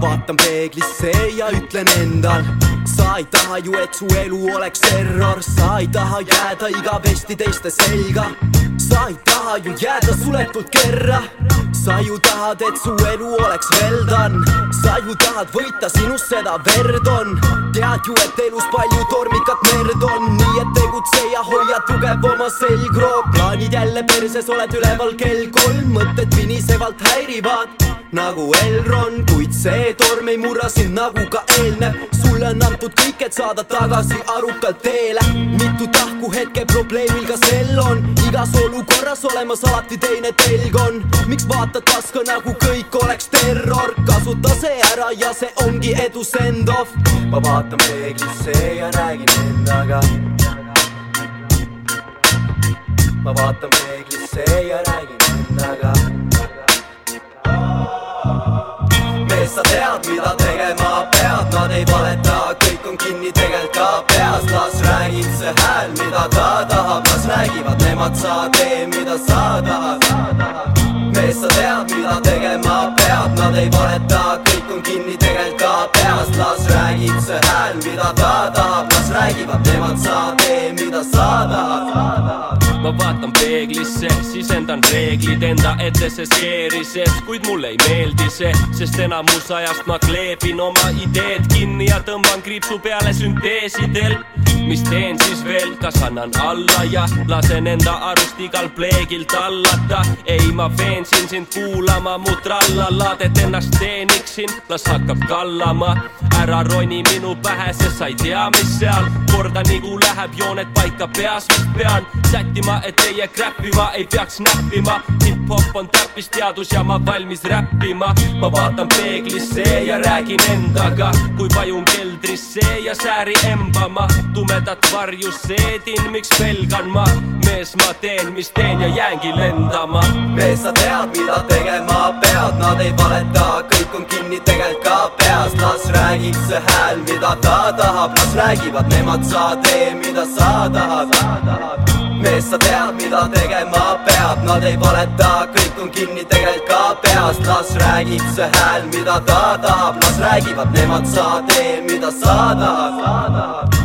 vaatan peeglisse ja ütlen endal sa ei taha ju, et su elu oleks terror, sa ei taha jääda igavesti teiste selga. sa ei taha ju jääda suletult kerra. sa ju tahad, et su elu oleks veldan. sa ju tahad võita, sinust seda verd on. tead ju, et elus palju tormikat merd on, nii et tegutse ja hoia tugev oma selgroog. plaanid jälle perses, oled üleval kell kolm, mõtted vinisevalt häirivad nagu Elron, kuid see torm ei murra sind nagu ka eelnev. sulle on antud kõik, et saada tagasi arukalt teele. mitu tahku hetke probleemil ka sel on, igas olukorras olemas alati teine telg on. miks vaatad vastu nagu kõik oleks terror, kasuta see ära ja see ongi edu send-off. ma vaatan peeglisse ja räägin endaga. ma vaatan peeglisse ja räägin sa tead, mida tegema pead, nad ei valeta, kõik on kinni tegelikult ka peas, las räägib see hääl, mida ta tahab, las räägivad nemad, sa tee, mida sa tahad. mees, sa tead, mida tegema pead, nad ei valeta, kõik on kinni tegelikult ka peas, las räägib see hääl, mida ta tahab, las räägivad nemad, sa tee, mida sa tahad ma vaatan peeglisse, sisendan reeglid enda etesse skeerises, kuid mulle ei meeldi see, sest enamus ajast ma kleebin oma ideed kinni ja tõmban kriipsu peale sünteesidel. mis teen siis veel, kas annan alla ja lasen enda arust igal pleegil tallata? ei, ma veensin sind kuulama mu trallalaad, et ennast teeniksin, las hakkab kallama. ära roni minu pähe, sest sa ei tea, mis seal korda nagu läheb, jooned paika peas vist pean sättima et teie kräppima ei peaks näppima. hip-hop on täppisteadus ja ma valmis räppima. ma vaatan peeglisse ja räägin endaga, kui vajun keldrisse ja sääri embama. tumedat varju seedin, miks pelgan ma? mees, ma teen, mis teen ja jäängi lendama. mees, sa tead, mida tegema pead, nad ei valeta, kõik on kinni tegelikult ka peas. las räägib see hääl, mida ta tahab, las räägivad nemad, sa tee, mida sa tahad. Mees, sa tead, mida tegema pead, nad ei valeta, kõik on kinni tegelikult ka peas, las räägib see hääl, mida ta tahab, las räägivad nemad, sa tee, mida sa tahad.